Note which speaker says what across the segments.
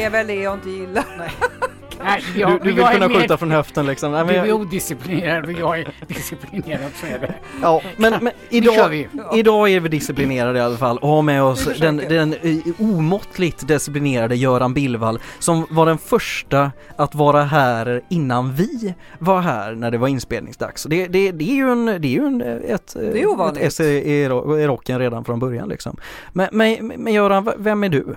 Speaker 1: det är väl det jag inte gillar.
Speaker 2: Nej,
Speaker 3: Du,
Speaker 2: jag,
Speaker 3: du vill
Speaker 2: jag är
Speaker 3: kunna
Speaker 2: mer-
Speaker 3: skjuta från höften liksom. Nej,
Speaker 2: Du
Speaker 3: men,
Speaker 2: är
Speaker 3: jag,
Speaker 2: odisciplinerad och jag är disciplinerad så är det.
Speaker 3: ja, men, men idag,
Speaker 2: vi.
Speaker 3: idag är vi disciplinerade i alla fall och har med oss den, den eh, omåttligt disciplinerade Göran Billvall som var den första att vara här innan vi var här när det var inspelningsdags. Det, det, det är ju en, det är ju en, ett,
Speaker 1: Det är ovanligt.
Speaker 3: ett esse i, ro- i rocken redan från början liksom. Men, men, men Göran, vem är du?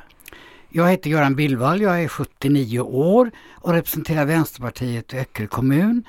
Speaker 2: Jag heter Göran Billvall, jag är 79 år och representerar Vänsterpartiet i Öckerö kommun.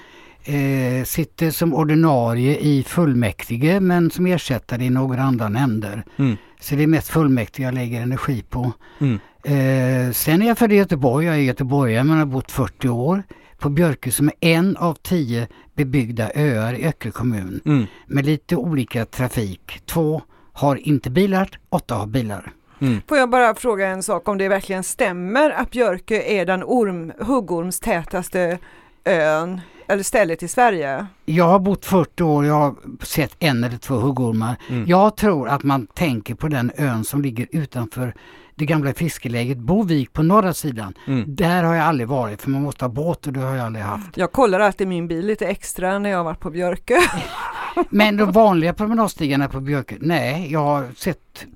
Speaker 2: Eh, sitter som ordinarie i fullmäktige men som ersättare i några andra nämnder.
Speaker 3: Mm.
Speaker 2: Så det är mest fullmäktige jag lägger energi på.
Speaker 3: Mm.
Speaker 2: Eh, sen är jag född i Göteborg, jag är göteborgare men har bott 40 år på Björkö som är en av tio bebyggda öar i Öckerö kommun
Speaker 3: Mm.
Speaker 2: med lite olika trafik. Två har inte bilar, åtta har bilar.
Speaker 3: Mm.
Speaker 1: Får jag bara fråga en sak om det verkligen stämmer att Björkö är den orm, huggormstätaste ön eller stället i Sverige?
Speaker 2: Jag har bott 40 år, jag har sett en eller två huggormar.
Speaker 3: Mm.
Speaker 2: Jag tror att man tänker på den ön som ligger utanför det gamla fiskeläget Bovik på norra sidan.
Speaker 3: Mm.
Speaker 2: Där har jag aldrig varit för man måste ha båt och det har jag aldrig haft.
Speaker 1: Jag kollar alltid min bil lite extra när jag har varit på Björkö.
Speaker 2: Men de vanliga promenadstigarna på Björkö, nej jag har sett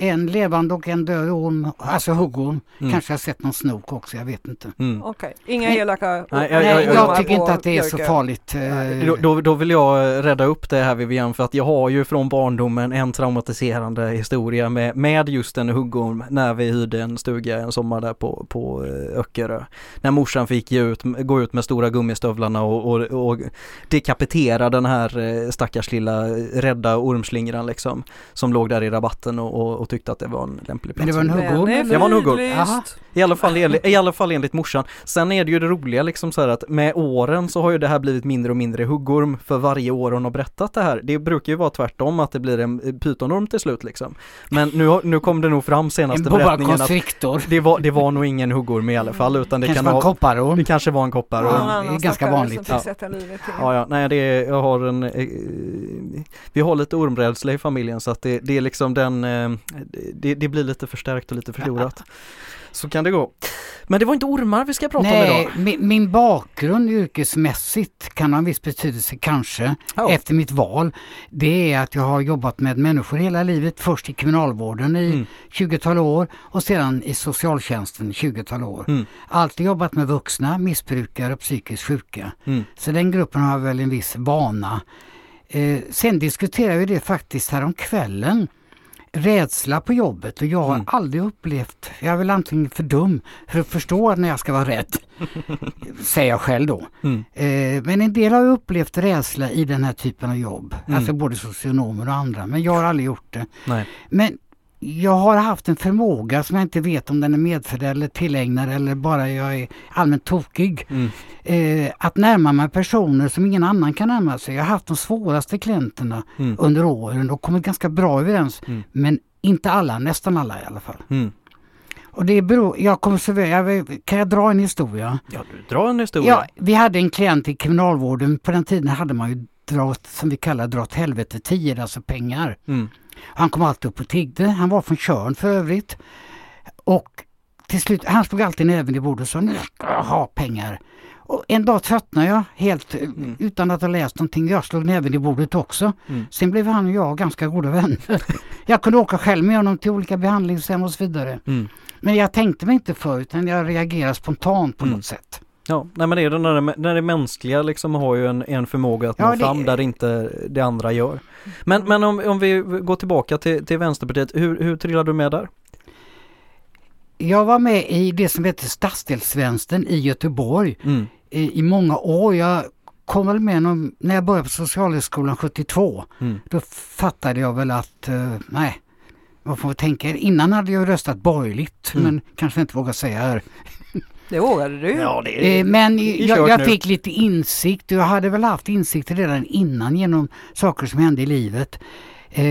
Speaker 2: en levande och en död orm, alltså huggorm.
Speaker 3: Mm.
Speaker 2: Kanske har sett någon snok också, jag vet inte.
Speaker 3: Mm.
Speaker 1: Okej, inga
Speaker 2: Nej.
Speaker 1: elaka
Speaker 3: Nej,
Speaker 2: Nej,
Speaker 3: jag-
Speaker 2: jag,
Speaker 3: jag-
Speaker 2: tycker inte att det är så farligt. eh,
Speaker 3: Då, då, då vill jag rädda upp det här Vivian för att jag har ju från barndomen en traumatiserande historia med, med just en huggorm när vi hyrde en stuga en sommar där på, på eh, Öckerö. När morsan fick ge ut, gå ut med stora gummistövlarna och, och, och dekapitera den här eh, stackars lilla rädda ormslingran liksom. Som låg där i rabatten och, och, och tyckte att det var en lämplig plats.
Speaker 2: Men det var en huggorm?
Speaker 3: Det var en huggorm. I alla, fall, enligt- I alla fall enligt morsan. Sen är det ju det roliga liksom så här att med åren så har ju det här blivit mindre och mindre huggorm för varje år hon har berättat det här. Det brukar ju vara tvärtom att det blir en pytonorm till slut liksom. Men nu, nu kom det nog fram
Speaker 2: En
Speaker 3: senaste berättningen att det var, det var nog ingen huggorm i alla fall utan det
Speaker 2: Kanske
Speaker 3: kan
Speaker 2: var en
Speaker 3: ha,
Speaker 2: kopparorm.
Speaker 3: det kanske var en kopparorm.
Speaker 2: Ja, det är ganska vanligt.
Speaker 3: Ja. Ja, ja, nej det är, jag har en, eh, vi har lite ormrädsla i familjen så att det, det är liksom den, eh, det, det blir lite förstärkt och lite förstorat. Så kan det gå. Men det var inte ormar vi ska prata om
Speaker 2: Nej,
Speaker 3: idag.
Speaker 2: min, min bakgrund yrkesmässigt kan ha en viss betydelse kanske
Speaker 3: Ja.
Speaker 2: efter mitt val. Det är att jag har jobbat med människor hela livet. Först i kriminalvården i
Speaker 3: Mm.
Speaker 2: 20-tal år och sedan i socialtjänsten i 20-tal år.
Speaker 3: Mm.
Speaker 2: Alltid jobbat med vuxna, missbrukare och psykiskt sjuka.
Speaker 3: Mm.
Speaker 2: Så den gruppen har väl en viss vana. Eh, sen diskuterade vi det faktiskt här om kvällen. Rädsla på jobbet och jag har
Speaker 3: Mm.
Speaker 2: aldrig upplevt, jag är väl antingen för dum för att förstå när jag ska vara rädd. säger jag själv då.
Speaker 3: Mm.
Speaker 2: Eh, men en del har upplevt rädsla i den här typen av jobb.
Speaker 3: Mm.
Speaker 2: Alltså både socionomer och andra. Men jag har aldrig gjort det.
Speaker 3: Nej.
Speaker 2: Men jag har haft en förmåga som jag inte vet om den är medfödd eller tillägnad eller bara jag är allmänt tokig.
Speaker 3: Mm.
Speaker 2: Eh, att närma mig personer som ingen annan kan närma sig. Jag har haft de svåraste klienterna
Speaker 3: Mm.
Speaker 2: under åren och kommit ganska bra överens.
Speaker 3: Mm.
Speaker 2: Men inte alla, nästan alla i alla fall.
Speaker 3: Mm.
Speaker 2: Och det beror, jag kommer så väl, kan jag dra en historia?
Speaker 3: Ja, du drar en historia.
Speaker 2: Ja, vi hade en klient i kriminalvården. På den tiden hade man ju dra som vi kallar dra åt helvete tior, alltså pengar. Han kom alltid upp och tiggde. Han var från Tjörn för övrigt. Och till slut, han slog alltid näven i bordet och sa nu ska jag ha pengar. Och en dag tröttnade jag helt eh,
Speaker 3: Mm.
Speaker 2: utan att ha läst någonting. Jag slog näven i bordet också.
Speaker 3: Mm.
Speaker 2: Sen blev han och jag ganska goda vänner. jag kunde åka själv med honom till olika behandlingshem och så vidare.
Speaker 3: Mm.
Speaker 2: Men jag tänkte mig inte för utan jag reagerade spontant på
Speaker 3: Mm.
Speaker 2: något sätt.
Speaker 3: Ja, nej men det är det när det, när det mänskliga liksom har ju en, en förmåga att
Speaker 2: Ja,
Speaker 3: nå
Speaker 2: det-
Speaker 3: fram där inte det andra gör. Men, men om, om vi går tillbaka till, till Vänsterpartiet, hur, hur trillade du med där?
Speaker 2: Jag var med i det som heter Stadsdelsvänstern i Göteborg
Speaker 3: Mm.
Speaker 2: i, i många år. Jag kom väl med någon, när jag började på Socialhögskolan 72.
Speaker 3: Mm.
Speaker 2: Då fattade jag väl att, eh, nej, vad får vi tänka? Innan hade jag röstat borgerligt,
Speaker 3: Mm.
Speaker 2: men kanske inte vågar säga här.
Speaker 1: Det vågade du.
Speaker 3: det
Speaker 2: Eh, men jag, jag
Speaker 3: nu.
Speaker 2: fick lite insikt jag hade väl haft insikt redan innan genom saker som hände i livet. Eh,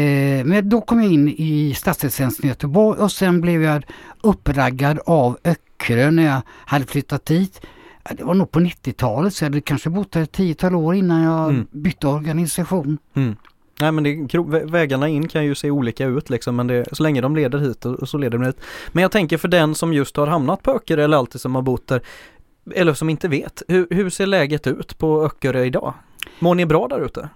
Speaker 2: men då kom jag in i stadsdelsvänstern i Göteborg och sen blev jag uppraggad av Öckerö när jag hade flyttat dit. Ja, Det var nog på 90-talet så jag hade kanske bott där ett tiotal år innan jag
Speaker 3: Mm.
Speaker 2: bytte organisation.
Speaker 3: Mm. Nej men det, vägarna in kan ju se olika ut liksom men det, så länge de leder hit så leder de hit. Men jag tänker för den som just har hamnat på Öckerö eller alltid som har bott där eller som inte vet, hur, hur ser läget ut på Öckerö idag? Mår ni bra där ute?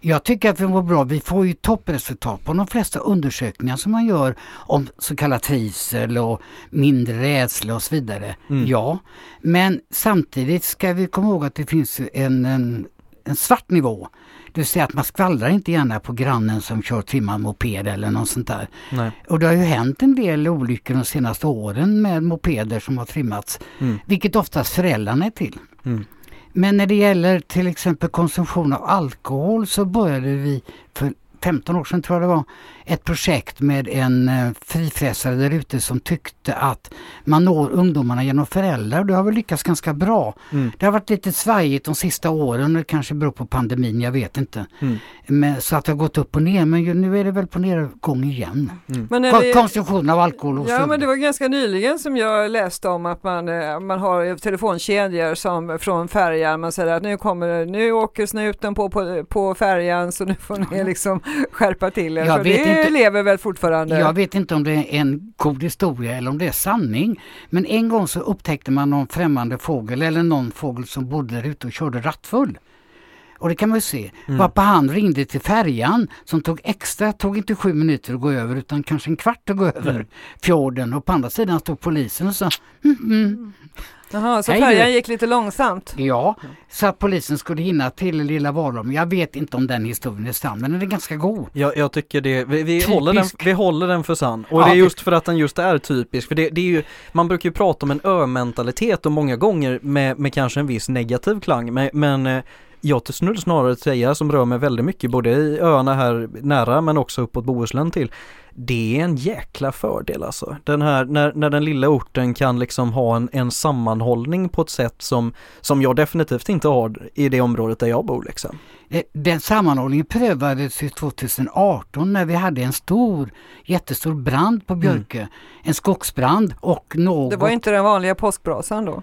Speaker 2: Jag tycker att vi mår bra. Vi får ju toppresultat på de flesta undersökningar som man gör om så kallad trivsel och mindre rädsla och så vidare.
Speaker 3: Mm.
Speaker 2: Ja, men samtidigt ska vi komma ihåg att det finns en, en, en svart nivå. Det vill säga att man skvallrar inte gärna på grannen som kör trimmad moped eller något sånt där.
Speaker 3: Nej.
Speaker 2: Och det har ju hänt en del olyckor de senaste åren med mopeder som har trimmats,
Speaker 3: Mm.
Speaker 2: vilket oftast föräldrarna är till.
Speaker 3: Mm.
Speaker 2: Men när det gäller till exempel konsumtion av alkohol så började vi för 15 år sedan tror jag det var, ett projekt med en eh, frifräsare där ute som tyckte att man når ungdomarna genom föräldrar och det har väl lyckats ganska bra.
Speaker 3: Mm.
Speaker 2: Det har varit lite svajigt de sista åren, det kanske beror på pandemin, jag vet inte.
Speaker 3: Mm.
Speaker 2: Men, så att det har gått upp och ner men ju, nu är det väl på nedgång igen. Kon-
Speaker 1: det-
Speaker 2: Konsumtion av alkohol och
Speaker 1: Ja men det var ganska nyligen som jag läste om att man, eh, man har telefonkedjor som från färjan, man säger att nu kommer nu åker snuten på, på, på färjan så nu får ni liksom skärpa till er.
Speaker 2: Jag
Speaker 1: För
Speaker 2: vet
Speaker 1: det
Speaker 2: inte-
Speaker 1: lever väl fortfarande?
Speaker 2: Jag vet inte om det är en god historia eller om det är sanning. Men en gång så upptäckte man någon främmande fågel eller någon fågel som bodde där ute och körde rattfull. Och det kan man ju se.
Speaker 3: Mm.
Speaker 2: Varpå han ringde till färjan som tog extra, tog inte sju minuter att gå över utan kanske en kvart att gå över
Speaker 3: Mm.
Speaker 2: fjorden. Och på andra sidan stod polisen och sa mm, mm.
Speaker 1: Jaha, så
Speaker 2: Hej
Speaker 1: färjan
Speaker 2: du.
Speaker 1: gick lite långsamt?
Speaker 2: Ja, så att polisen skulle hinna till lilla Valholm. Jag vet inte om den historien är sann men den är ganska god.
Speaker 3: Jag, jag tycker det, vi, vi, håller den, vi håller den för sann. Och
Speaker 2: Ja,
Speaker 3: det är
Speaker 2: det-
Speaker 3: just för att den just är typisk. För det, det är ju, man brukar ju prata om en ö-mentalitet och många gånger med, med kanske en viss negativ klang. Men, men eh, jag skulle snarare säga, som rör mig väldigt mycket, både i öarna här nära men också uppåt Bohuslän till. Det är en jäkla fördel alltså. Den här, när, när den lilla orten kan liksom ha en, en sammanhållning på ett sätt som, som jag definitivt inte har i det området där jag bor liksom.
Speaker 2: Eh, Den sammanhållningen prövades ju 2018 när vi hade en stor, jättestor brand på Björkö. En skogsbrand och något...
Speaker 1: Det var inte den vanliga påskbrasan då?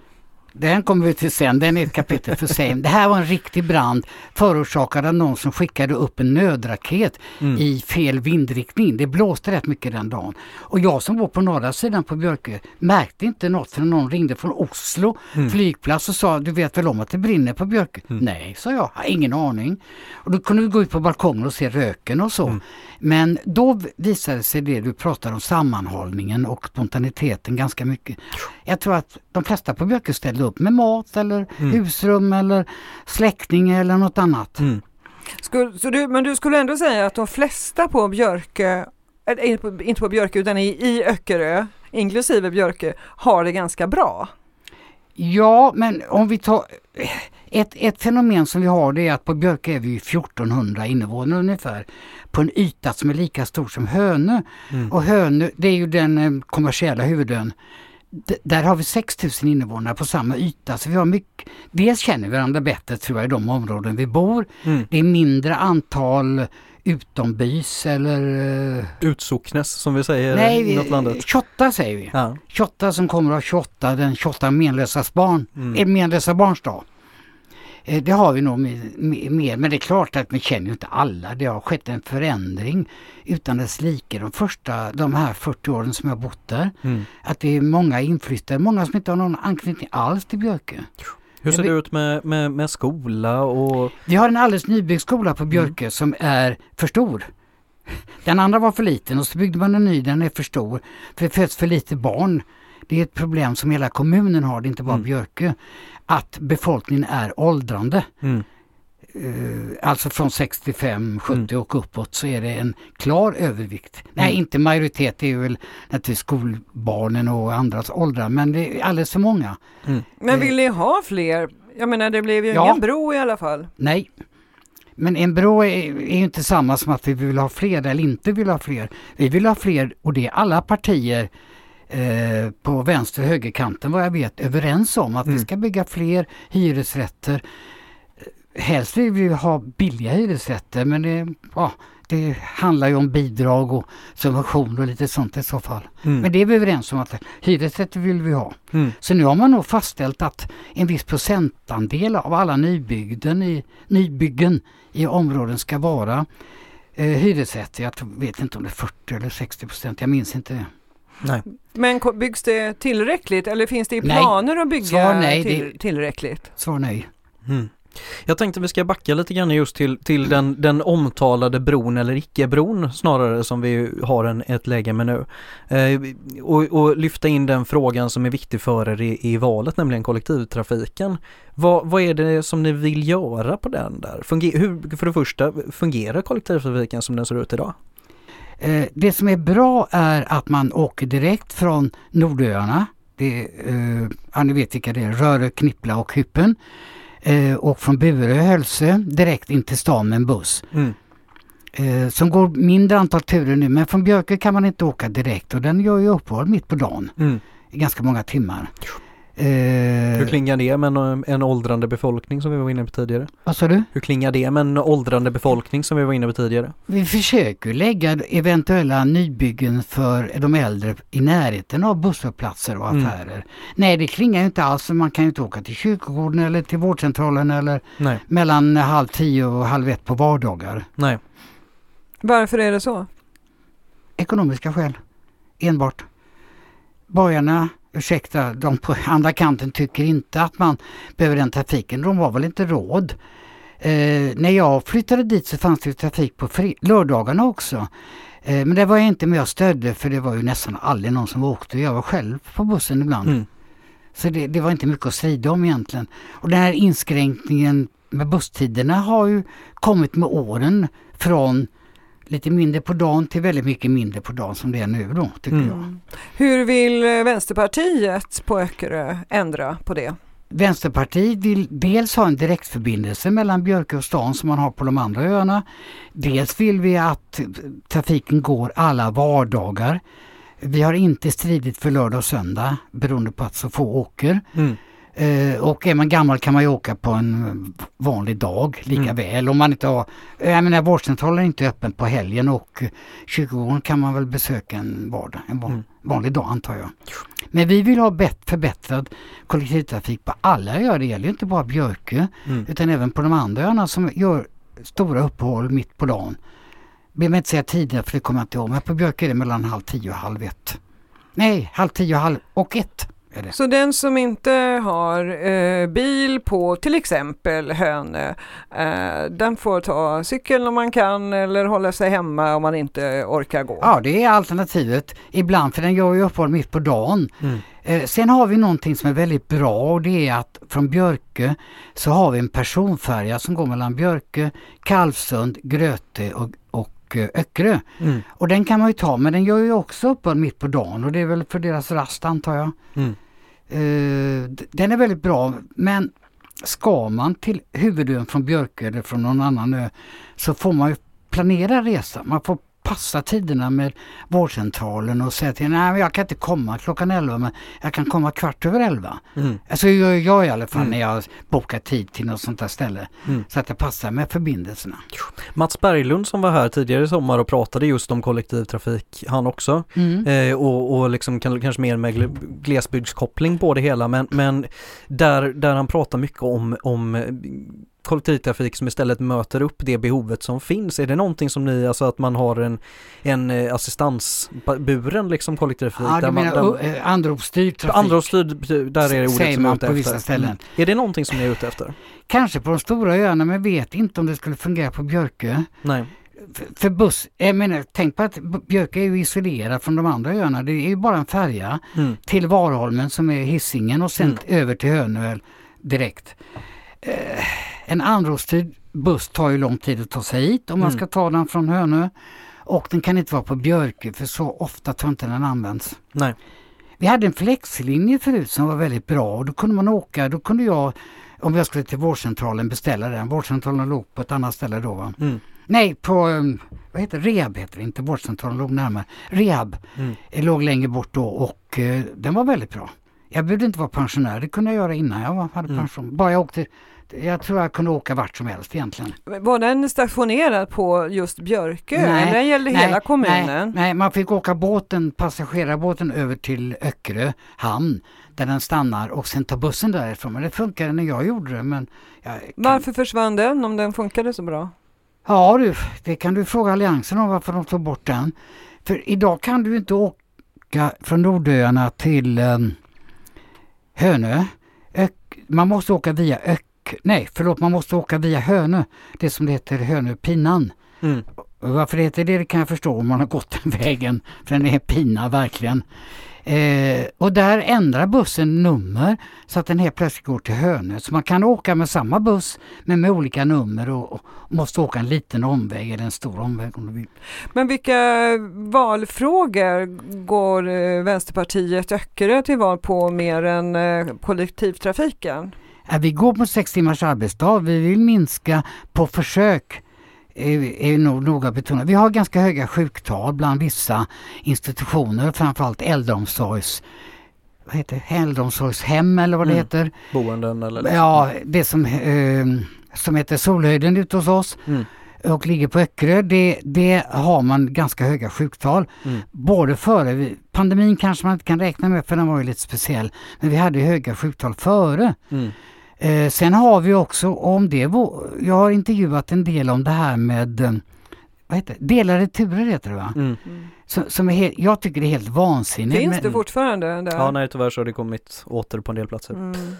Speaker 2: Den kommer vi till sen, den är ett kapitel för sig. Det här var en riktig brand förorsakad av någon som skickade upp en nödraket
Speaker 3: Mm.
Speaker 2: i fel vindriktning. Det blåste rätt mycket den dagen. Och jag som bor på norra sidan på Björkö märkte inte något förrän någon ringde från Oslo
Speaker 3: Mm.
Speaker 2: flygplats och sa du vet väl om att det brinner på Björkö? Nej, sa jag, har ingen aning. Och då kunde vi gå ut på balkongen och se röken och så.
Speaker 3: Mm.
Speaker 2: Men då visade sig det du pratar om sammanhållningen och spontaniteten ganska mycket. Jag tror att de flesta på Björkö ställde upp med mat eller
Speaker 3: Mm.
Speaker 2: husrum eller släckning eller något annat.
Speaker 3: Mm.
Speaker 1: Skulle, så du, men du skulle ändå säga att de flesta på Björkö, eller inte på, inte på Björkö utan i, i Öckerö, inklusive Björkö, har det ganska bra?
Speaker 2: Ja, men om vi tar ett, ett fenomen som vi har det är att på Björkö är vi 1400 invånare ungefär på en yta som är lika stor som Hönö.
Speaker 3: Mm.
Speaker 2: Och Hönö, det är ju den eh, kommersiella huvudön. Där har vi 6000 invånare på samma yta så vi har mycket, dels känner vi varandra bättre tror jag i de områden vi bor.
Speaker 3: Mm.
Speaker 2: Det är mindre antal utombys eller eh,
Speaker 3: Utsocknes som vi säger
Speaker 2: nej,
Speaker 3: inåt landet.
Speaker 2: 28 säger vi.
Speaker 3: Ja.
Speaker 2: 28 som kommer av 28, den 28 menlösas barn,
Speaker 3: Mm.
Speaker 2: mm. menlösa barns dag. Eh, Det har vi nog mer, men det är klart att vi känner ju inte alla. Det har skett en förändring utan dess like de första, de här 40 åren som jag bott där.
Speaker 3: Mm.
Speaker 2: Att det är många inflyttade, många som inte har någon anknytning alls till Björkö.
Speaker 3: Hur ser det ut med, med, med skola och
Speaker 2: Vi har en alldeles nybyggd skola på Björkö som är för stor. Den andra var för liten och så byggde man en ny, den är för stor. För det föds för lite barn. Det är ett problem som hela kommunen har, det är inte bara
Speaker 3: Mm.
Speaker 2: Björkö. Att befolkningen är åldrande.
Speaker 3: mm.
Speaker 2: Eh, alltså från 65, 70
Speaker 3: Mm.
Speaker 2: och uppåt så är det en klar övervikt. Nej, inte majoritet, det är väl naturligtvis skolbarnen och andras åldrar, men det är alldeles för många.
Speaker 3: Mm.
Speaker 1: Men vill ni ha fler? Jag menar det blev ju
Speaker 2: Ja.
Speaker 1: ingen bro i alla fall.
Speaker 2: Nej. Men en bro är, är ju inte samma som att vi vill ha fler eller inte vill ha fler. Vi vill ha fler och det är alla partier eh, på vänster och högerkanten vad jag vet överens om att vi
Speaker 3: Mm.
Speaker 2: ska bygga fler hyresrätter. Helst vill vi ha billiga hyresrätter men det, ja, det handlar ju om bidrag och subventioner och lite sånt i så fall.
Speaker 3: Mm.
Speaker 2: Men det är vi överens om att hyresrätter vill vi ha.
Speaker 3: Mm.
Speaker 2: Så nu har man nog fastställt att en viss procentandel av alla nybygden i, nybyggen i områden ska vara eh, hyresrätter. Jag vet inte om det är 40 eller 60 procent, jag minns inte.
Speaker 3: Nej.
Speaker 1: Men byggs det tillräckligt eller finns det i
Speaker 2: Nej.
Speaker 1: planer att bygga
Speaker 2: Svar nej,
Speaker 1: till,
Speaker 2: det-
Speaker 1: tillräckligt?
Speaker 2: Svar nej.
Speaker 3: Mm. Jag tänkte vi ska backa lite grann just till, till den, den omtalade bron eller icke-bron snarare som vi har en, ett läge med nu. Eh, och, och lyfta in den frågan som är viktig för er i, i valet, nämligen kollektivtrafiken. Vad, vad är det som ni vill göra på den där? Funger, hur, för det första, fungerar kollektivtrafiken som den ser ut idag?
Speaker 2: Eh, det som är bra är att man åker direkt från Nordöarna. Det eh, ja, ni vet vilka det är, Rörö, Knippla och Hyppen. Eh, och från Burö, Hölsö direkt in till stan med en buss.
Speaker 3: Mm.
Speaker 2: Eh, som går mindre antal turer nu men från Björke kan man inte åka direkt och den gör ju uppehåll mitt på dagen
Speaker 3: Mm.
Speaker 2: i ganska många timmar.
Speaker 3: Hur
Speaker 2: Eh,
Speaker 3: klingar det med en, en åldrande befolkning som vi var inne på tidigare?
Speaker 2: vad sa du?
Speaker 3: Hur klingar det med en åldrande befolkning som vi var inne på tidigare?
Speaker 2: Vi försöker lägga eventuella nybyggen för de äldre i närheten av busshållplatser och
Speaker 3: Mm.
Speaker 2: affärer. Nej, det klingar ju inte alls. Man kan ju inte åka till kyrkogården eller till vårdcentralen eller
Speaker 3: Nej,
Speaker 2: mellan halv tio och halv ett på vardagar.
Speaker 3: nej.
Speaker 1: Varför är det så?
Speaker 2: Ekonomiska skäl. Enbart. Borgarna, ursäkta, de på andra kanten tycker inte att man behöver den trafiken. De har väl inte råd. Eh, när jag flyttade dit så fanns det trafik på lördagarna också. Eh, men det var jag inte med och stödde för det var ju nästan aldrig någon som åkte. Jag var själv på bussen ibland.
Speaker 3: Mm.
Speaker 2: Så det, det var inte mycket att strida om egentligen. Och den här inskränkningen med busstiderna har ju kommit med åren från lite mindre på dagen till väldigt mycket mindre på dagen som det är nu då, tycker
Speaker 3: Mm.
Speaker 2: jag.
Speaker 1: Hur vill Vänsterpartiet på Öckerö ändra på det?
Speaker 2: Vänsterpartiet vill dels ha en direktförbindelse mellan Björke och stan som man har på de andra öarna. Dels vill vi att trafiken går alla vardagar. Vi har inte stridit för lördag och söndag beroende på att så få åker.
Speaker 3: Mm.
Speaker 2: Eh, och är man gammal kan man ju åka på en vanlig dag lika
Speaker 3: Mm.
Speaker 2: väl. Om man inte har, jag menar vårdcentralen är inte öppen på helgen och eh, kyrkogården kan man väl besöka en vardag, en van,
Speaker 3: Mm.
Speaker 2: vanlig dag antar jag. Men vi vill ha bet- förbättrad kollektivtrafik på alla öar, det gäller ju inte bara Björkö
Speaker 3: Mm.
Speaker 2: utan även på de andra öarna som gör stora uppehåll mitt på dagen. Behöver inte säga tidigare för det kommer jag inte ihåg, men på Björkö är det mellan halv tio och halv ett. Nej, halv tio och halv och ett är det.
Speaker 1: Så den som inte har eh, bil på till exempel Hönö, eh, den får ta cykeln om man kan eller hålla sig hemma om man inte orkar gå.
Speaker 2: Ja, det är alternativet ibland för den gör ju uppehåll mitt på dagen.
Speaker 3: Mm.
Speaker 2: Eh, sen har vi någonting som är väldigt bra och det är att från Björke så har vi en personfärja som går mellan Björke, Kalvsund, Gröte och, och eh, Öckerö.
Speaker 3: Mm.
Speaker 2: Och den kan man ju ta men den gör ju också uppehåll mitt på dagen och det är väl för deras rast antar jag.
Speaker 3: Mm.
Speaker 2: Uh, den är väldigt bra men ska man till huvudön från Björkö eller från någon annan ö så får man ju planera resan. Man får passa tiderna med vårdcentralen och säga till nej jag kan inte komma klockan 11 men jag kan komma kvart över 11.
Speaker 3: Mm.
Speaker 2: Alltså gör jag i alla fall
Speaker 3: Mm.
Speaker 2: när jag bokar tid till något sånt där ställe.
Speaker 3: Mm.
Speaker 2: Så att det passar med förbindelserna.
Speaker 3: Mats Berglund som var här tidigare i sommar och pratade just om kollektivtrafik, han också. Eh, och, och liksom kan, kanske mer med gle- glesbygdskoppling på det hela men, men där, där han pratar mycket om, om kollektivtrafik som istället möter upp det behovet som finns. Är det någonting som ni, alltså att man har en, en eh, assistansburen liksom kollektivtrafik?
Speaker 2: Ja, du
Speaker 3: där man,
Speaker 2: menar
Speaker 3: där,
Speaker 2: uh, anropsstyrd trafik?
Speaker 3: Anropsstyrd, där är det ordet som jag är
Speaker 2: man
Speaker 3: ute
Speaker 2: på
Speaker 3: efter.
Speaker 2: vissa ställen.
Speaker 3: Mm. Är det någonting som ni är ute efter?
Speaker 2: Kanske på de stora öarna men vet inte om det skulle fungera på Björkö.
Speaker 3: Nej.
Speaker 2: För, buss, jag menar, tänk på att B- Björkö är ju isolerad från de andra öarna. Det är ju bara en färja
Speaker 3: Mm.
Speaker 2: till Varholmen som är hissingen och sen över till Hönö direkt. Eh, en anropsstyrd buss tar ju lång tid att ta sig hit om man
Speaker 3: Mm.
Speaker 2: ska ta den från Hönö. Och den kan inte vara på Björkö för så ofta tror jag inte den används.
Speaker 3: Nej.
Speaker 2: Vi hade en flexlinje förut som var väldigt bra och då kunde man åka, då kunde jag om jag skulle till vårdcentralen beställa den. Vårdcentralen låg på ett annat ställe då va?
Speaker 3: Mm.
Speaker 2: Nej, på um, vad heter rehab heter det, inte vårdcentralen låg närmare. Rehab
Speaker 3: Mm.
Speaker 2: eh, låg längre bort då och eh, den var väldigt bra. Jag behövde inte vara pensionär, det kunde jag göra innan jag var- hade
Speaker 3: Mm.
Speaker 2: pension. Bara jag åkte, jag tror jag kunde åka vart som helst egentligen.
Speaker 1: Var den stationerad på just Björkö
Speaker 2: Nej,
Speaker 1: eller den gällde hela kommunen?
Speaker 2: Nej, nej, man fick åka båten, passagerarbåten över till Öckerö hamn där den stannar och sen ta bussen därifrån. Men det funkade när jag gjorde det. Men jag kan-
Speaker 1: Varför försvann den om den funkade så bra?
Speaker 2: Ja du, det kan du fråga Alliansen om varför de tog bort den. För idag kan du inte åka från Nordöarna till um, Hönö. Ök, man måste åka via Ök, nej förlåt man måste åka via Hönö, det som det heter Hönöpinnan.
Speaker 3: Mm.
Speaker 2: Varför det heter det, det kan jag förstå om man har gått den vägen, för den är pina verkligen. Eh, och där ändrar bussen nummer så att den helt plötsligt går till Hönö. Så man kan åka med samma buss men med olika nummer och, och måste åka en liten omväg eller en stor omväg om du vill.
Speaker 1: Men vilka valfrågor går eh, Vänsterpartiet Öckerö till val på mer än eh, kollektivtrafiken?
Speaker 2: Vi går på sex timmars arbetsdag. Vi vill minska på försök är, är nog noga betonat. Vi har ganska höga sjuktal bland vissa institutioner, framförallt äldreomsorgs vad heter det? äldreomsorgshem eller vad det
Speaker 3: Mm.
Speaker 2: heter.
Speaker 3: Boenden eller liksom.
Speaker 2: Ja, det som, eh, som heter Solhöjden ute hos oss
Speaker 3: Mm.
Speaker 2: och ligger på Öckerö, det, det har man ganska höga sjuktal.
Speaker 3: Mm.
Speaker 2: Både före, pandemin kanske man inte kan räkna med för den var ju lite speciell, men vi hade höga sjuktal före.
Speaker 3: Mm.
Speaker 2: Eh, sen har vi också om det, jag har intervjuat en del om det här med eh, vad heter det? delade turer heter det va?
Speaker 3: Mm.
Speaker 2: Som, som är helt, jag tycker det är helt vansinnigt.
Speaker 1: Finns
Speaker 2: men-
Speaker 1: det fortfarande? Där?
Speaker 3: Ja nej tyvärr så har det kommit åter på en del platser.
Speaker 1: Mm.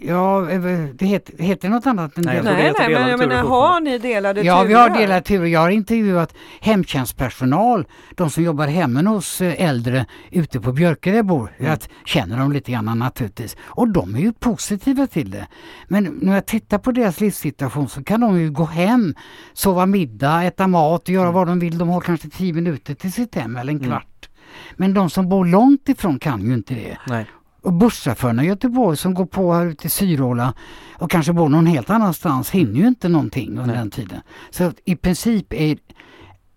Speaker 2: Ja, eh, det heter, heter något annat än
Speaker 3: Nej, det
Speaker 1: Nej, nej, men
Speaker 3: delade
Speaker 1: jag menar, har ni delade
Speaker 2: Ja,
Speaker 1: turer?
Speaker 2: vi har delade turer. Jag har intervjuat hemtjänstpersonal, de som jobbar hemma hos eh, äldre ute på Björke där jag bor.
Speaker 3: Mm.
Speaker 2: Jag känner dem lite grann naturligtvis. Och de är ju positiva till det. Men när jag tittar på deras livssituation så kan de ju gå hem, sova middag, äta mat och göra vad de vill. De har kanske tio minuter till sitt hem eller en
Speaker 3: Mm.
Speaker 2: kvart. Men de som bor långt ifrån kan ju inte det.
Speaker 3: Nej.
Speaker 2: Och busschaufförerna i Göteborg som går på här ute i Syråla och kanske bor någon helt annanstans hinner ju inte någonting under
Speaker 3: Nej.
Speaker 2: den tiden. Så i princip är,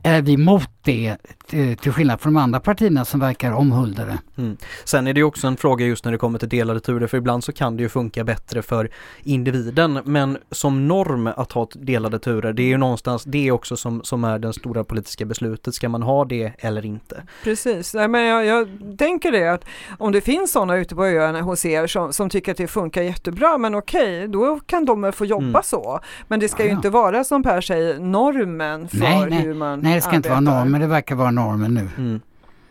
Speaker 2: är vi mot det till skillnad från de andra partierna som verkar omhulda det.
Speaker 3: Sen är det ju också en fråga just när det kommer till delade turer för ibland så kan det ju funka bättre för individen men som norm att ha delade turer det är ju någonstans det också som, som är det stora politiska beslutet. Ska man ha det eller inte?
Speaker 1: Precis, Nej, men jag, jag tänker det att om det finns sådana ute på öarna hos er som, som tycker att det funkar jättebra, men okej, då kan de få jobba
Speaker 3: Mm.
Speaker 1: så. Men det ska
Speaker 2: Ja,
Speaker 1: ju
Speaker 2: ja.
Speaker 1: inte vara som Per säger normen för
Speaker 2: Nej, nej.
Speaker 1: hur man
Speaker 2: Nej det ska inte vara
Speaker 1: arbetar.
Speaker 2: Normen, det verkar vara normen nu.
Speaker 3: Mm.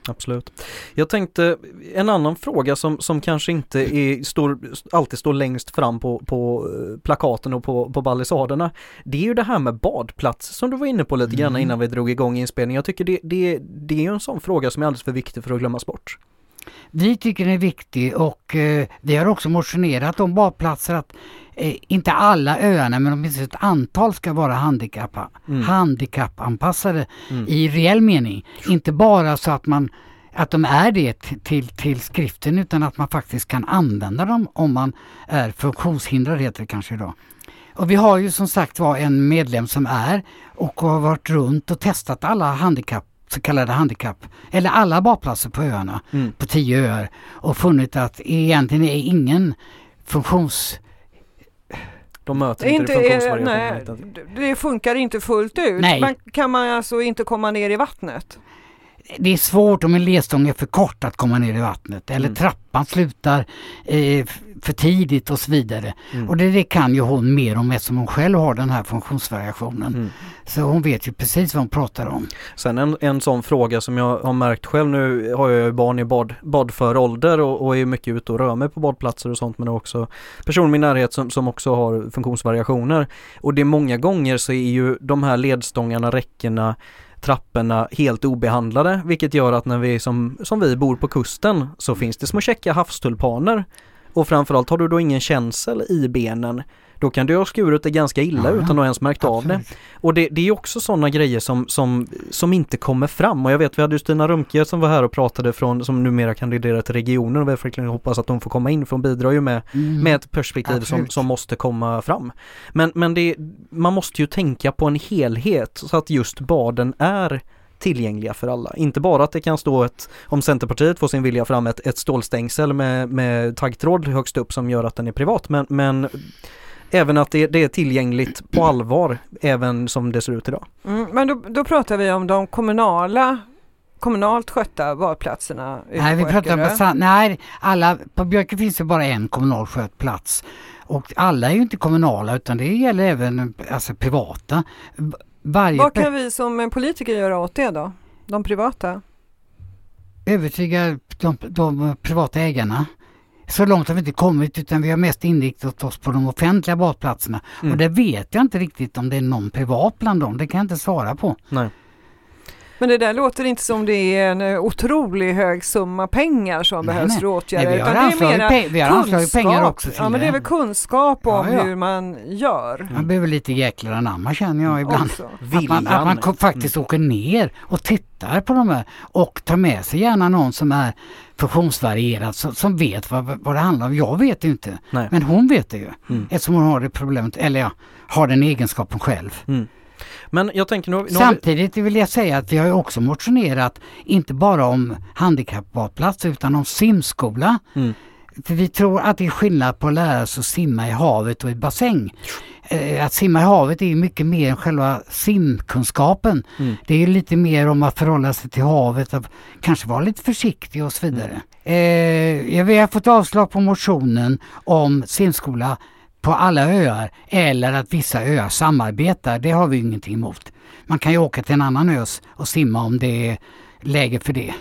Speaker 3: Absolut. Jag tänkte en annan fråga som, som kanske inte är, står, alltid står längst fram på, på eh, plakaten och på, på balisaderna. Det är ju det här med badplats som du var inne på lite grann
Speaker 2: Mm.
Speaker 3: innan vi drog igång inspelningen. Jag tycker det, det, det är en sån fråga som är alldeles för viktig för att glömmas bort.
Speaker 2: Vi tycker den är viktig och eh, vi har också motionerat om badplatser att eh, inte alla öarna men åtminstone ett antal ska vara handikappa,
Speaker 3: Mm.
Speaker 2: handikappanpassade
Speaker 3: Mm.
Speaker 2: i reell mening. Inte bara så att man att de är det till, till skriften utan att man faktiskt kan använda dem om man är funktionshindrad heter det kanske idag. Och vi har ju som sagt var en medlem som är och har varit runt och testat alla handikapp så kallade handikapp, eller alla badplatser på öarna
Speaker 3: Mm.
Speaker 2: på tio öar och funnit att egentligen är ingen funktions...
Speaker 3: De möter
Speaker 1: Det,
Speaker 3: inte,
Speaker 1: inte,
Speaker 3: funktionsvariationen.
Speaker 1: nej, det- funkar inte fullt ut.
Speaker 2: Nej.
Speaker 1: Man, kan man alltså inte komma ner i vattnet?
Speaker 2: Det är svårt om en ledstång är för kort att komma ner i vattnet eller
Speaker 3: Mm.
Speaker 2: trappan slutar eh, för tidigt och så vidare.
Speaker 3: Mm.
Speaker 2: Och det, det kan ju hon mer om eftersom hon själv har den här funktionsvariationen.
Speaker 3: Mm.
Speaker 2: Så hon vet ju precis vad hon pratar om.
Speaker 3: Sen en, en sån fråga som jag har märkt själv nu har jag ju barn i bad, badför ålder och, och är mycket ute och rör mig på badplatser och sånt men också personer i min närhet som, som också har funktionsvariationer. Och det är många gånger så är ju de här ledstångarna, räckena, trapporna helt obehandlade vilket gör att när vi som, som vi bor på kusten så finns det små käcka havstulpaner och framförallt har du då ingen känsel i benen då kan du ha skurit det ganska illa
Speaker 2: Ja, ja.
Speaker 3: utan att ens märkt av det.
Speaker 2: Absolut.
Speaker 3: Och det, det är också sådana grejer som, som, som inte kommer fram och jag vet vi hade ju Stina Rumke som var här och pratade från, som numera kandiderar till regionen och vi verkligen hoppas att hon får komma in för hon bidrar ju med,
Speaker 2: Mm.
Speaker 3: med ett perspektiv som,
Speaker 2: Absolut.
Speaker 3: som måste komma fram. Men, men det, man måste ju tänka på en helhet så att just baden är tillgängliga för alla. Inte bara att det kan stå ett, om Centerpartiet får sin vilja fram, ett, ett stålstängsel med, med taggtråd högst upp som gör att den är privat. Men, men även att det, det är tillgängligt på allvar, även som det ser ut idag.
Speaker 1: Mm, men då, då pratar vi om de kommunala kommunalt skötta badplatserna ute
Speaker 2: Nej, vi pratar sa- nej, alla, på Björke finns det bara en kommunal skött plats. Och alla är ju inte kommunala utan det gäller även alltså, privata. Varje
Speaker 1: Vad kan vi som politiker göra åt det då? De privata?
Speaker 2: övertyga de, de privata ägarna. Så långt har vi inte kommit utan vi har mest inriktat oss på de offentliga badplatserna.
Speaker 3: Mm.
Speaker 2: Och det vet jag inte riktigt om det är någon privat bland dem. Det kan jag inte svara på.
Speaker 3: Nej.
Speaker 1: Men det där låter inte som det är en eh, otroligt hög summa pengar som
Speaker 2: Nej,
Speaker 1: behövs
Speaker 2: nej.
Speaker 1: för åtgärder.
Speaker 2: Nej, vi har
Speaker 1: utan det är
Speaker 2: anslagit, pe- vi har anslagit pengar också till
Speaker 1: Ja men det är väl kunskap om
Speaker 2: Ja, ja.
Speaker 1: hur man gör.
Speaker 2: Man behöver lite jäklar anamma känner jag ibland. Att man, att man faktiskt åker ner och tittar på de här och tar med sig gärna någon som är funktionsvarierad som, som vet vad, vad det handlar om. Jag vet ju inte,
Speaker 3: Nej.
Speaker 2: men hon vet det ju.
Speaker 3: Mm.
Speaker 2: Eftersom hon har det problemet, eller ja, har den egenskapen själv.
Speaker 3: Mm. Men jag tänker nu, nu
Speaker 2: Samtidigt vill jag säga att vi har också motionerat inte bara om handikappbadplatser utan om simskola.
Speaker 3: Mm.
Speaker 2: För vi tror att det är skillnad på att lära sig att simma i havet och i bassäng. Eh, Att simma i havet är mycket mer än själva simkunskapen.
Speaker 3: Mm.
Speaker 2: Det är lite mer om att förhålla sig till havet, att kanske vara lite försiktig och så vidare. Eh, ja, vi har fått avslag på motionen om simskola på alla öar eller att vissa öar samarbetar. Det har vi ingenting emot. Man kan ju åka till en annan ö och simma om det är läge för det.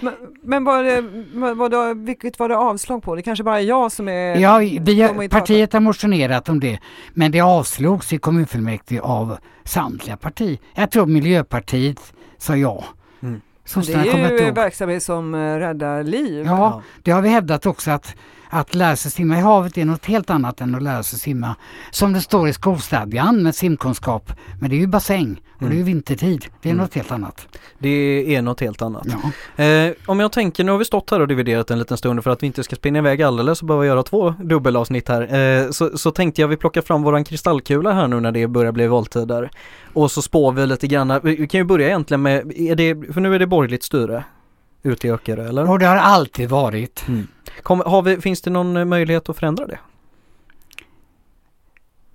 Speaker 1: Men, men var det, vad, vad då, vilket var det avslag på? Det kanske bara är jag som är...
Speaker 2: Ja, vi
Speaker 1: har
Speaker 2: partiet har motionerat om det men det avslogs i kommunfullmäktige av samtliga partier. Jag tror Miljöpartiet sa ja.
Speaker 3: Mm.
Speaker 2: Sossarna
Speaker 1: det är ju verksamhet som eh, räddar liv.
Speaker 2: Ja, det har vi hävdat också att att lära sig simma i havet är något helt annat än att lära sig simma som det står i skolstadgan med simkunskap. Men det är ju bassäng och det är ju vintertid. Det är
Speaker 3: Mm.
Speaker 2: något helt annat.
Speaker 3: det är något helt annat.
Speaker 2: Ja.
Speaker 3: Eh, om jag tänker, nu har vi stått här och dividerat en liten stund för att vi inte ska springa iväg alldeles och behöva göra två dubbelavsnitt här. Eh, så, så tänkte jag vi plockar fram våran kristallkula här nu när det börjar bli valtider. Och så spår vi lite grann, vi kan ju börja egentligen med, är det, för nu är det borgerligt styre ute i Öckerö eller?
Speaker 2: Och det har alltid varit.
Speaker 3: Kom, har vi, finns det någon eh, möjlighet att förändra det?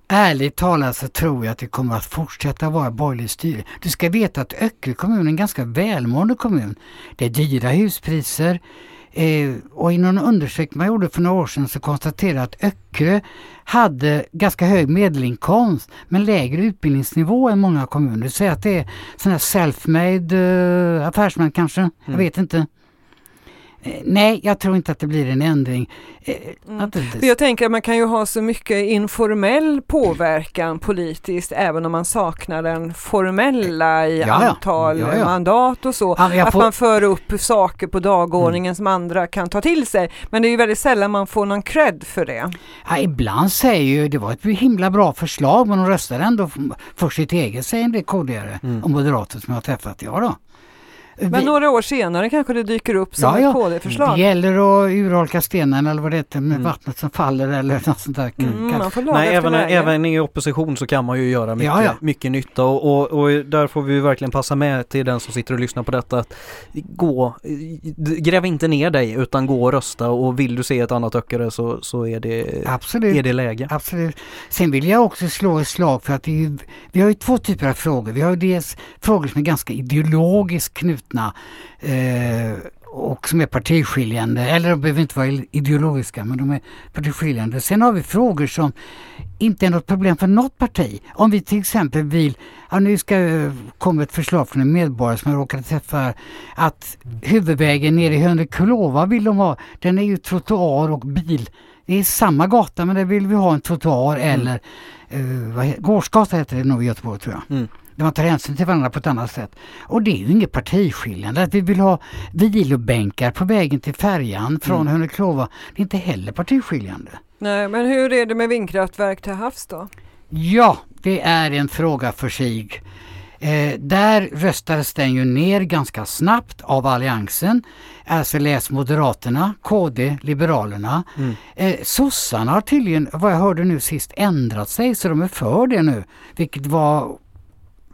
Speaker 2: Ärligt talat så tror jag att det kommer att fortsätta vara borgerligt styre. Du ska veta att Öckerö kommun är en ganska välmående kommun. Det är dyra huspriser eh, och i någon undersökning man gjorde för några år sedan så konstaterade att Öckerö hade ganska hög medelinkomst men lägre utbildningsnivå än många kommuner. Så att det är sådana här self-made eh, affärsmän kanske, jag
Speaker 3: Mm.
Speaker 2: vet inte. Nej, jag tror inte att det blir en ändring. Eh,
Speaker 1: Mm. jag tänker att man kan ju ha så mycket informell påverkan politiskt även om man saknar den formella i
Speaker 2: Ja,
Speaker 1: antal
Speaker 2: Ja, ja.
Speaker 1: mandat och så. Att
Speaker 2: får-
Speaker 1: man för upp saker på dagordningen som andra kan ta till sig. Men det är ju väldigt sällan man får någon cred för det.
Speaker 2: Ja, ibland säger ju det var ett himla bra förslag men de röstade ändå för sitt eget säger en del KD-are
Speaker 3: Mm.
Speaker 2: och moderater som jag har träffat. Ja då.
Speaker 1: Men
Speaker 2: Vi-
Speaker 1: några år senare kanske det dyker upp som
Speaker 2: Ja, ja.
Speaker 1: ett KD-förslag.
Speaker 2: det gäller att urholka stenen eller vad det heter med
Speaker 3: Mm.
Speaker 2: vattnet som faller eller något sånt där.
Speaker 1: Mm, man får
Speaker 3: Nej, även, även i opposition så kan man ju göra mycket,
Speaker 2: Ja, ja.
Speaker 3: mycket nytta och, och, och där får vi verkligen passa med till den som sitter och lyssnar på detta att gå, gräv inte ner dig utan gå och rösta och vill du se ett annat Öckerö så, så är, det,
Speaker 2: Absolut.
Speaker 3: är det läge.
Speaker 2: Absolut. Sen vill jag också slå ett slag för att det är ju, vi har ju två typer av frågor. Vi har ju dels frågor som är ganska ideologiskt knutna eh, och som är partiskiljande, eller de behöver inte vara ideologiska men de är partiskiljande. Sen har vi frågor som inte är något problem för något parti. Om vi till exempel vill, ja nu ska eh, komma ett förslag från en medborgare som jag råkade träffa, att huvudvägen nere i Hönekulova vill de ha, den är ju trottoar och bil. Det är samma gata men där vill vi ha en trottoar eller eh, vad he- Gårdsgata heter det nog i Göteborg tror jag.
Speaker 3: Mm.
Speaker 2: Där man tar hänsyn till varandra på ett annat sätt. Och det är ju inget partiskiljande. Att vi vill ha vilobänkar på vägen till färjan från
Speaker 3: Mm.
Speaker 2: Höneklova. Det är inte heller partiskiljande.
Speaker 1: Nej, men hur är det med vindkraftverk till havs då?
Speaker 2: Ja, det är en fråga för sig. Eh, där röstades den ju ner ganska snabbt av Alliansen. Alltså läs Moderaterna, KD, Liberalerna.
Speaker 3: Mm.
Speaker 2: Eh, sossarna har tydligen, vad jag hörde nu sist, ändrat sig så de är för det nu. Vilket var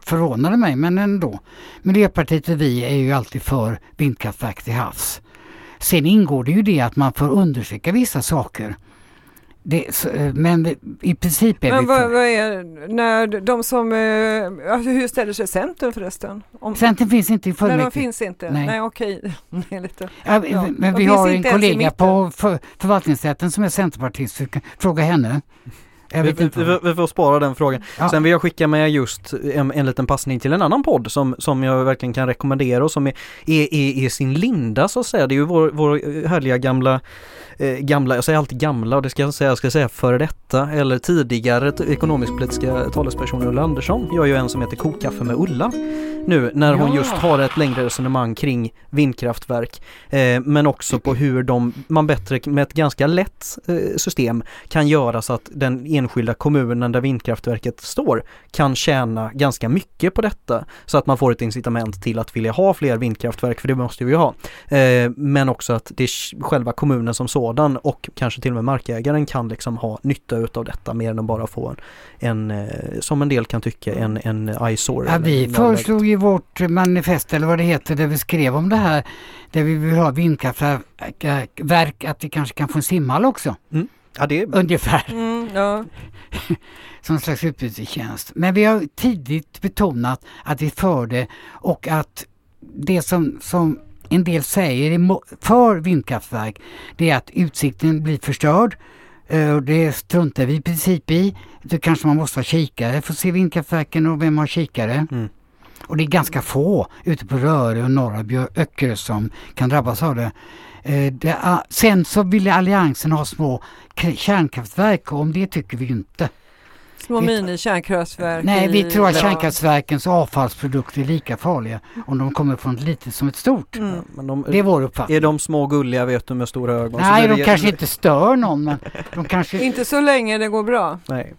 Speaker 2: förvånade mig, men ändå. Miljöpartiet och vi är ju alltid för vindkraftverk till havs. Sen ingår det ju det att man får undersöka vissa saker. Det, eh, men i princip är
Speaker 1: Men
Speaker 2: vi
Speaker 1: vad, vad är när de som, eh, alltså hur ställer sig Centern förresten? Om,
Speaker 2: Centern finns inte i
Speaker 1: nej, de
Speaker 2: fullmäktige.
Speaker 1: finns inte.
Speaker 2: Nej.
Speaker 1: Nej, okej. Lite.
Speaker 2: Ja,
Speaker 1: Ja,
Speaker 2: men vi har en kollega på för, förvaltningsrätten som är centerpartist. Fråga henne.
Speaker 3: Vi, vi, vi får spara den frågan.
Speaker 2: Ja.
Speaker 3: Sen vill jag skicka med just en, en liten passning till en annan podd som, som jag verkligen kan rekommendera och som är, är, är, är sin linda så att säga. Det är ju vår, vår härliga gamla eh, gamla, jag säger alltid gamla och det ska jag säga, jag ska säga före detta eller tidigare ekonomisk-politiska talesperson Ulla Andersson gör ju en som heter Kokkaffe med Ulla nu när hon
Speaker 2: Ja.
Speaker 3: just har ett längre resonemang kring vindkraftverk eh, men också på hur de, man bättre med ett ganska lätt eh, system kan göra så att den enskilda kommunen där vindkraftverket står kan tjäna ganska mycket på detta så att man får ett incitament till att vilja ha fler vindkraftverk för det måste vi ju ha. Eh, men också att det är själva kommunen som sådan och kanske till och med markägaren kan liksom ha nytta utav detta mer än att bara få en, en eh, som en del kan tycka, en, en eyesore.
Speaker 2: Ja, vi föreslog i vårt manifest eller vad det heter där vi skrev om det här där vi vill ha vindkraftverk att vi kanske kan få en simhall också.
Speaker 3: Ja, det är
Speaker 2: Ungefär
Speaker 1: Mm, ja.
Speaker 2: som en slags utbytestjänst. Men vi har tidigt betonat att vi är för det och att det som, som en del säger för vindkraftverk det är att utsikten blir förstörd. Eh, och Det struntar vi i princip i. Då kanske man måste ha kikare för att se vindkraftverken och vem har kikare?
Speaker 3: Mm.
Speaker 2: Och det är ganska få ute på Röre och norra Öckerö som kan drabbas av det. Eh, det ah, sen så ville Alliansen ha små kärnkraftverk och om det tycker vi inte.
Speaker 1: Små minikärnkraftverk.
Speaker 2: Nej, vi tror att
Speaker 1: ja.
Speaker 2: kärnkraftverkens avfallsprodukter är lika farliga om de kommer från ett litet som ett stort.
Speaker 1: Mm.
Speaker 3: men de,
Speaker 2: Det är vår uppfattning.
Speaker 3: är de små gulliga vet du med stora ögon?
Speaker 2: Nej, de kanske inte stör någon men de kanske...
Speaker 1: Inte så länge det går bra.
Speaker 3: Nej.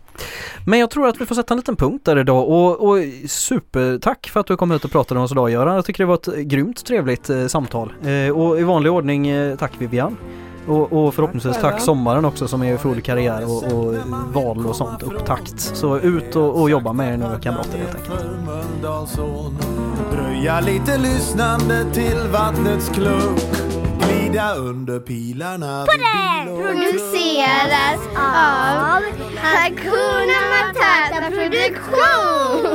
Speaker 3: Men jag tror att vi får sätta en liten punkt där idag och, och supertack för att du kom hit och pratade med oss idag Göran. Jag tycker det var ett grymt trevligt eh, samtal. Eh, och i vanlig ordning eh, tack Vivian. Och, och förhoppningsvis
Speaker 1: Tack
Speaker 3: sommaren också som är i full karriär och, och val och sånt upptakt. Så ut och, och jobba med er nu kamrater helt enkelt.
Speaker 4: Dröja lite lyssnande till vattnets kluck Glida under pilarna
Speaker 5: produceras av Hakuna Matata Produktion.